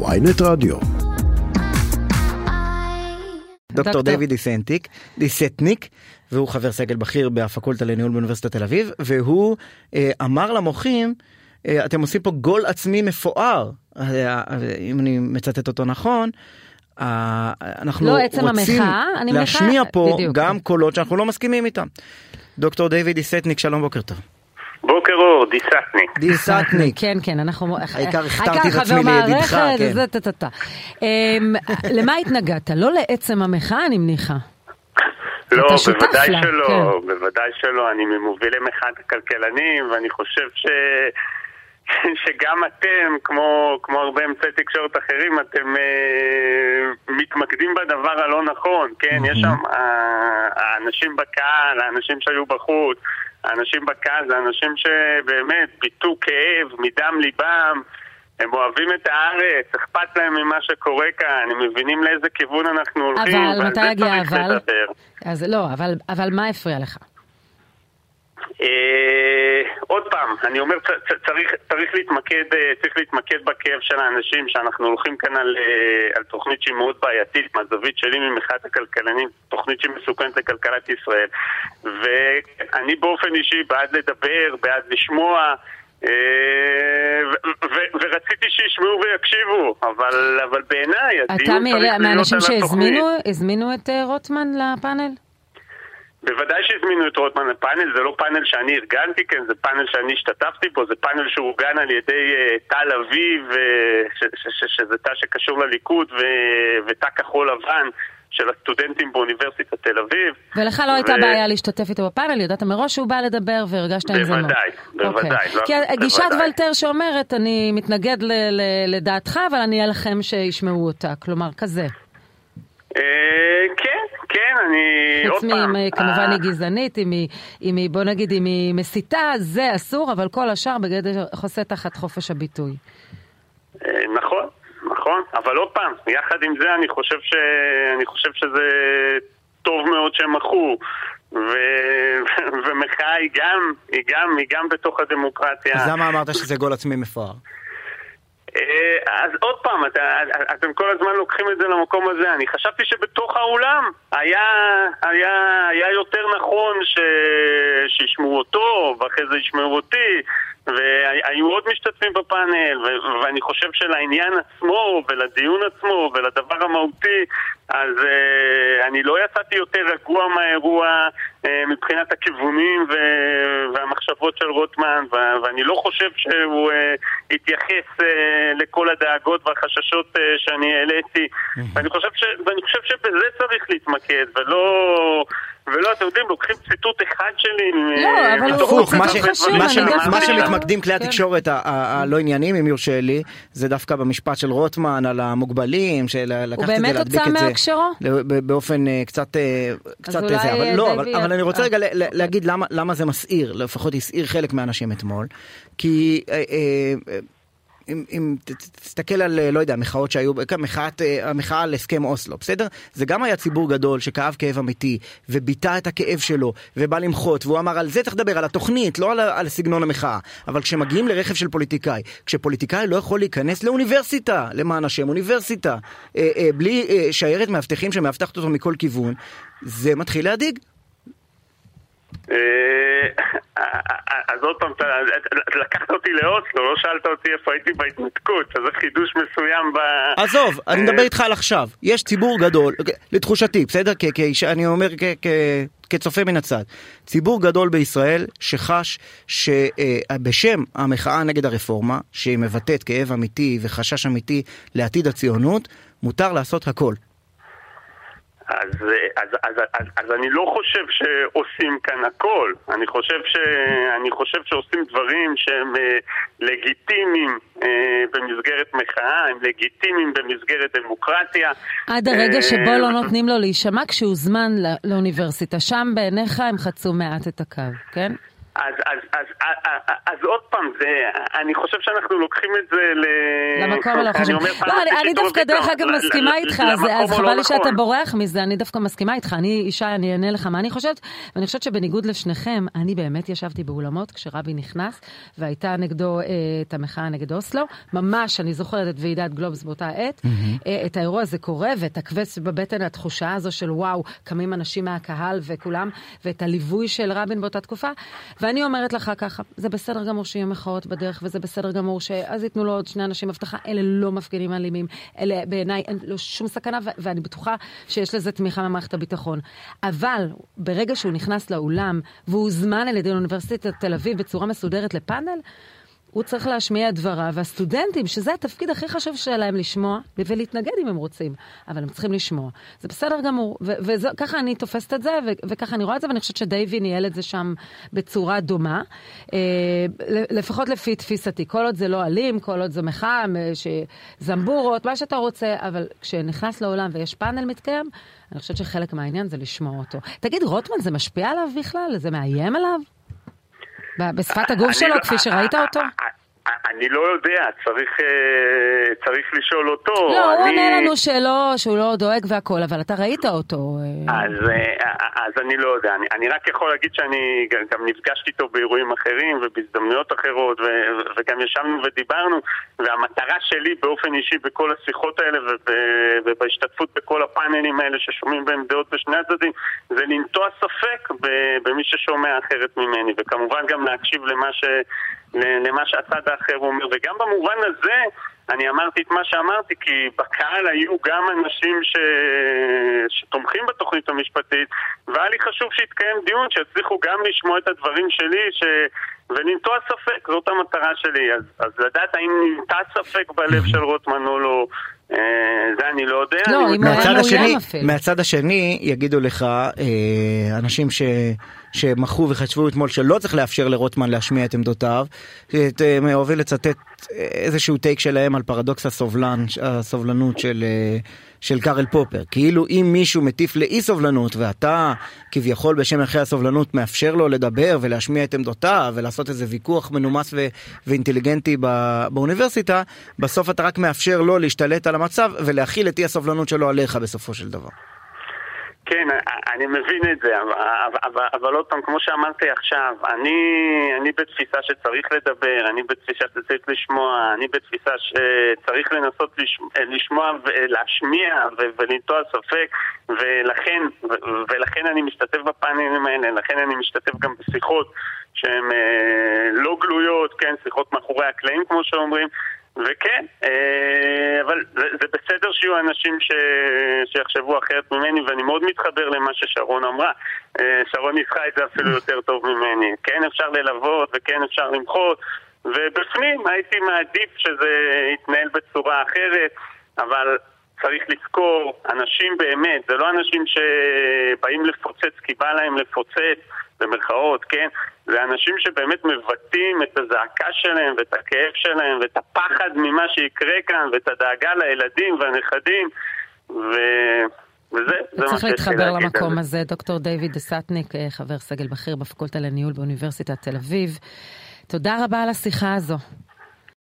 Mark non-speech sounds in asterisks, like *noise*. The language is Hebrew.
ויינט רדיו. דוקטור דיוויד דיסנטיק, דיסטניק, והוא חבר סגל בכיר בפקולטה לניהול באוניברסיטת תל אביב, והוא אה, אמר למוחים, אה, אתם עושים פה גול עצמי מפואר, אה, אם אני מצטט אותו נכון, אה, אנחנו בעצם רוצים מניחה- להשמיע פה בדיוק. גם קולות שאנחנו לא מסכימים איתם. דוקטור דיוויד דיסטניק, שלום בוקר טוב. בוקר אור, דיסטניק. דיסטניק. *laughs* כן, כן, אנחנו... העיקר הכתרתי את עצמי לידידך, כן. זה טה-טה-טה. אמ, *laughs* למה התנגדת? לא לעצם המחאה, אני מניחה. לא, בוודאי לה, שלא, כן. בוודאי שלא. אני ממובילי מחאת הכלכלנים, ואני חושב ש... *laughs* שגם אתם, כמו, כמו הרבה אמצעי תקשורת אחרים, אתם אה, מתמקדים בדבר הלא נכון, כן? יש שם אה, האנשים בקהל, האנשים שהיו בחוץ, האנשים בקהל זה אנשים שבאמת ביטאו כאב מדם ליבם. הם אוהבים את הארץ, אכפת להם ממה שקורה כאן, הם מבינים לאיזה כיוון אנחנו הולכים, אבל, מתי יגיע אבל? לדבר. אז לא, אבל, אבל מה הפריע לך? אה, עוד פעם, אני אומר, צריך, צריך, להתמקד, אה, צריך להתמקד בכאב של האנשים, שאנחנו הולכים כאן על, אה, על תוכנית שהיא מאוד בעייתית, מהזווית שלי ממחאת הכלכלנים, תוכנית שהיא מסוכנת לכלכלת ישראל. ואני באופן אישי בעד לדבר, בעד לשמוע. אה, ורציתי שישמעו ויקשיבו, אבל, אבל בעיניי אתה הדיון צריך להיות מהאנשים על התוכנית. שהזמינו הזמינו את אה, רוטמן לפאנל? בוודאי שהזמינו את רוטמן לפאנל, זה לא פאנל שאני ארגנתי, כן, זה פאנל שאני השתתפתי בו, זה פאנל שאורגן על ידי אה, ש- ש- ש- שזה תא שקשור לליכוד, ו- ותא כחול לבן של הסטודנטים באוניברסיטת תל אביב. ולך לא הייתה ו- בעיה להשתתף איתו בפאנל, ידעת מראש שהוא בא לדבר והרגשת עם זה נוח. בוודאי, בוודאי, אוקיי. לא, כי גישת בוודאי. ולטר שאומרת, אני מתנגד ל- ל- לדעתך, אבל אני אלחם שישמעו אותה. כלומר, כזה. אה, כן, כן, אני... חוץ עוד פעם. מ... כמובן אה, היא גזענית, אם היא, אם היא, בוא נגיד, אם היא מסיתה, זה אסור, אבל כל השאר בגדר חוסה תחת חופש הביטוי. אה, נכון, נכון, אבל עוד פעם, יחד עם זה אני חושב, ש... אני חושב שזה טוב מאוד שהם מחו. ו... *laughs* ומחאה היא גם, היא גם, היא גם בתוך הדמוקרטיה. אז למה אמרת שזה גול עצמי מפואר? אה, אז עוד פעם, אתה, אתם כל הזמן לוקחים את זה למקום הזה. אני חשבתי שבתוך האולם היה, היה, היה יותר נכון ש, שישמעו אותו, ואחרי זה ישמעו אותי, והיו עוד משתתפים בפאנל, ו, ואני חושב שלעניין עצמו, ולדיון עצמו, ולדבר המהותי, אז uh, אני לא יצאתי יותר רגוע מהאירוע uh, מבחינת הכיוונים ו- והמחשבות של רוטמן, ו- ואני לא חושב שהוא uh, התייחס uh, לכל הדאגות והחששות uh, שאני העליתי. ואני, חושב ש- ואני חושב שבזה צריך להתמקד, ולא... ולא, אתם יודעים, לוקחים ציטוט אחד שלי. לא, אה, אבל הוא- הוא כל מה כך חשוב, מה אני שמ- דווקא- מה שמתמקדים כלי. התקשורת הלא ענייניים, אם יורשה לי, זה דווקא במשפט של רוטמן על המוגבלים, של לקחת את זה, באמת להדביק הוצא את זה. מהקשרו? ב- באופן אה, קצת אה, קצת אולי, זה, אבל אה, לא, אבל- אני רוצה אה. רגע ל- ל- להגיד למה- למה זה מסעיר, לפחות הסעיר חלק מהאנשים אתמול, כי אה, אה, אה, אם, אם תסתכל על, אה, לא יודע, מחאות שהיו, כאן מחאת, אה, המחאה על הסכם אוסלו, בסדר? זה גם היה ציבור גדול שכאב כאב אמיתי, וביטא את הכאב שלו, ובא למחות, והוא אמר על זה צריך לדבר, על התוכנית, לא על, על סגנון המחאה. אבל כשמגיעים לרכב של פוליטיקאי, כשפוליטיקאי לא יכול להיכנס לאוניברסיטה, למען השם, אוניברסיטה, אה, אה, בלי אה, שיירת מאבטחים שמאבטחת אותו מכל כיוון, זה מתחיל להדאיג. אה, אז עוד פעם, לקחת אותי לאוסלו, לא שאלת אותי איפה הייתי בהתנתקות, אז זה חידוש מסוים ב... עזוב, אני מדבר איתך על עכשיו. יש ציבור גדול, לתחושתי, בסדר? אני אומר כצופה מן הצד. ציבור גדול בישראל שחש שבשם המחאה נגד הרפורמה, שהיא מבטאת כאב אמיתי וחשש אמיתי לעתיד הציונות, מותר לעשות הכל. אז, אז, אז, אז, אז אני לא חושב שעושים כאן הכל. אני חושב, ש, אני חושב שעושים דברים שהם אה, לגיטימיים אה, במסגרת מחאה, הם לגיטימיים במסגרת דמוקרטיה. עד הרגע שבו אה, לא נותנים לו להישמע כשהוזמן לא- לאוניברסיטה. שם בעיניך הם חצו מעט את הקו, כן? אז, אז, אז, אז, אז עוד פעם, זה, אני חושב שאנחנו לוקחים את זה ל... למקום הלא חשוב. לא, אני, אני דווקא דרך אגב מסכימה איתך, אז, אז חבל לי שאתה נכון. בורח מזה, אני דווקא מסכימה איתך. אני אישה, אני אענה לך מה אני חושבת, ואני חושבת שבניגוד לשניכם, אני באמת ישבתי באולמות כשרבי נכנס, והייתה נגדו אה, את המחאה נגד אוסלו. ממש, אני זוכרת את ועידת גלובס באותה עת. Mm-hmm. אה, את האירוע הזה קורה, ואת הקווס בבטן, התחושה הזו של וואו, קמים אנשים מהקהל וכולם, ואת הליווי של רבין באותה תקופה. ואני אומרת לך ככה, זה בסדר גמור שיהיו מחאות בדרך, וזה בסדר גמור שאז ייתנו לו עוד שני אנשים הבטחה, אלה לא מפגינים אלימים, אלה בעיניי אין לו שום סכנה, ו- ואני בטוחה שיש לזה תמיכה ממערכת הביטחון. אבל ברגע שהוא נכנס לאולם, והוא הוזמן על ידי אוניברסיטת תל אביב בצורה מסודרת לפאנל, הוא צריך להשמיע את דבריו, והסטודנטים, שזה התפקיד הכי חשוב שלהם לשמוע, ולהתנגד אם הם רוצים, אבל הם צריכים לשמוע. זה בסדר גמור, וככה אני תופסת את זה, וככה אני רואה את זה, ואני חושבת שדייבי ניהל את זה שם בצורה דומה, אה, לפחות לפי תפיסתי. כל עוד זה לא אלים, כל עוד זו מחאה, זמבורות, מה שאתה רוצה, אבל כשנכנס לעולם ויש פאנל מתקיים, אני חושבת שחלק מהעניין זה לשמוע אותו. תגיד, רוטמן, זה משפיע עליו בכלל? זה מאיים עליו? בשפת הגוף שלו, לא- כפי שראית אותו? אני לא יודע, צריך, אה, צריך לשאול אותו. לא, אני... הוא עונה לנו שלא, שהוא לא דואג והכל, אבל אתה ראית אותו. אה. אז, אה, אז אני לא יודע, אני, אני רק יכול להגיד שאני גם נפגשתי איתו באירועים אחרים ובהזדמנויות אחרות, ו, וגם ישבנו ודיברנו, והמטרה שלי באופן אישי בכל השיחות האלה ובהשתתפות בכל הפאנלים האלה ששומעים בהם דעות בשני הצדדים, זה לנטוע ספק במי ששומע אחרת ממני, וכמובן גם להקשיב למה ש... למה שהצד האחר אומר, וגם במובן הזה אני אמרתי את מה שאמרתי, כי בקהל היו גם אנשים ש... שתומכים בתוכנית המשפטית, והיה לי חשוב שיתקיים דיון, שיצליחו גם לשמוע את הדברים שלי, ש... ולנטוע ספק, זאת המטרה שלי. אז, אז לדעת האם ננטע ספק בלב של רוטמן או לא, זה אני לא יודע. לא, אם הוא היה מאוים אפילו. מהצד השני יגידו לך אה, אנשים ש... שמחו וחשבו אתמול שלא צריך לאפשר לרוטמן להשמיע את עמדותיו, אה, אוהבים לצטט איזשהו טייק שלהם על פרדוקס הסובלן, הסובלנות של, אה, של קארל פופר. כאילו אם מישהו מטיף לאי סובלנות ואתה כביכול בשם ערכי הסובלנות מאפשר לו לדבר ולהשמיע את עמדותיו ולעשות איזה ויכוח מנומס ו- ואינטליגנטי ב- באוניברסיטה, בסוף אתה רק מאפשר לו להשתלט על המצב ולהכיל את אי הסובלנות שלו עליך בסופו של דבר. כן, אני מבין את זה, אבל, אבל, אבל עוד פעם, כמו שאמרתי עכשיו, אני, אני בתפיסה שצריך לדבר, אני בתפיסה שצריך לשמוע, אני בתפיסה שצריך לנסות לשמוע, לשמוע ולהשמיע ולנטוע ספק, ולכן, ולכן אני משתתף בפאנלים האלה, לכן אני משתתף גם בשיחות שהן אה, לא גלויות, כן, שיחות מאחורי הקלעים כמו שאומרים, וכן, אה, אבל זה, בסדר שיהיו אנשים ש, שיחשבו אחרת ממני, ואני מאוד מתחבר למה ששרון אמרה. אה, שרון ניסחה את זה אפילו יותר טוב ממני. כן אפשר ללוות וכן אפשר למחות, ובפנים הייתי מעדיף שזה יתנהל בצורה אחרת, אבל צריך לזכור, אנשים באמת, זה לא אנשים שבאים לפוצץ כי בא להם לפוצץ, במרכאות, כן? זה אנשים שבאמת מבטאים את הזעקה שלהם ואת הכאב שלהם ואת הפחד ממה שיקרה כאן ואת הדאגה לילדים והנכדים ו... וזה, זה מה צריך להתחבר למקום הזה. דוקטור דיוויד דיסטניק, אה, חבר סגל בכיר בפקולטה לניהול באוניברסיטת תל אביב. תודה רבה על השיחה הזו.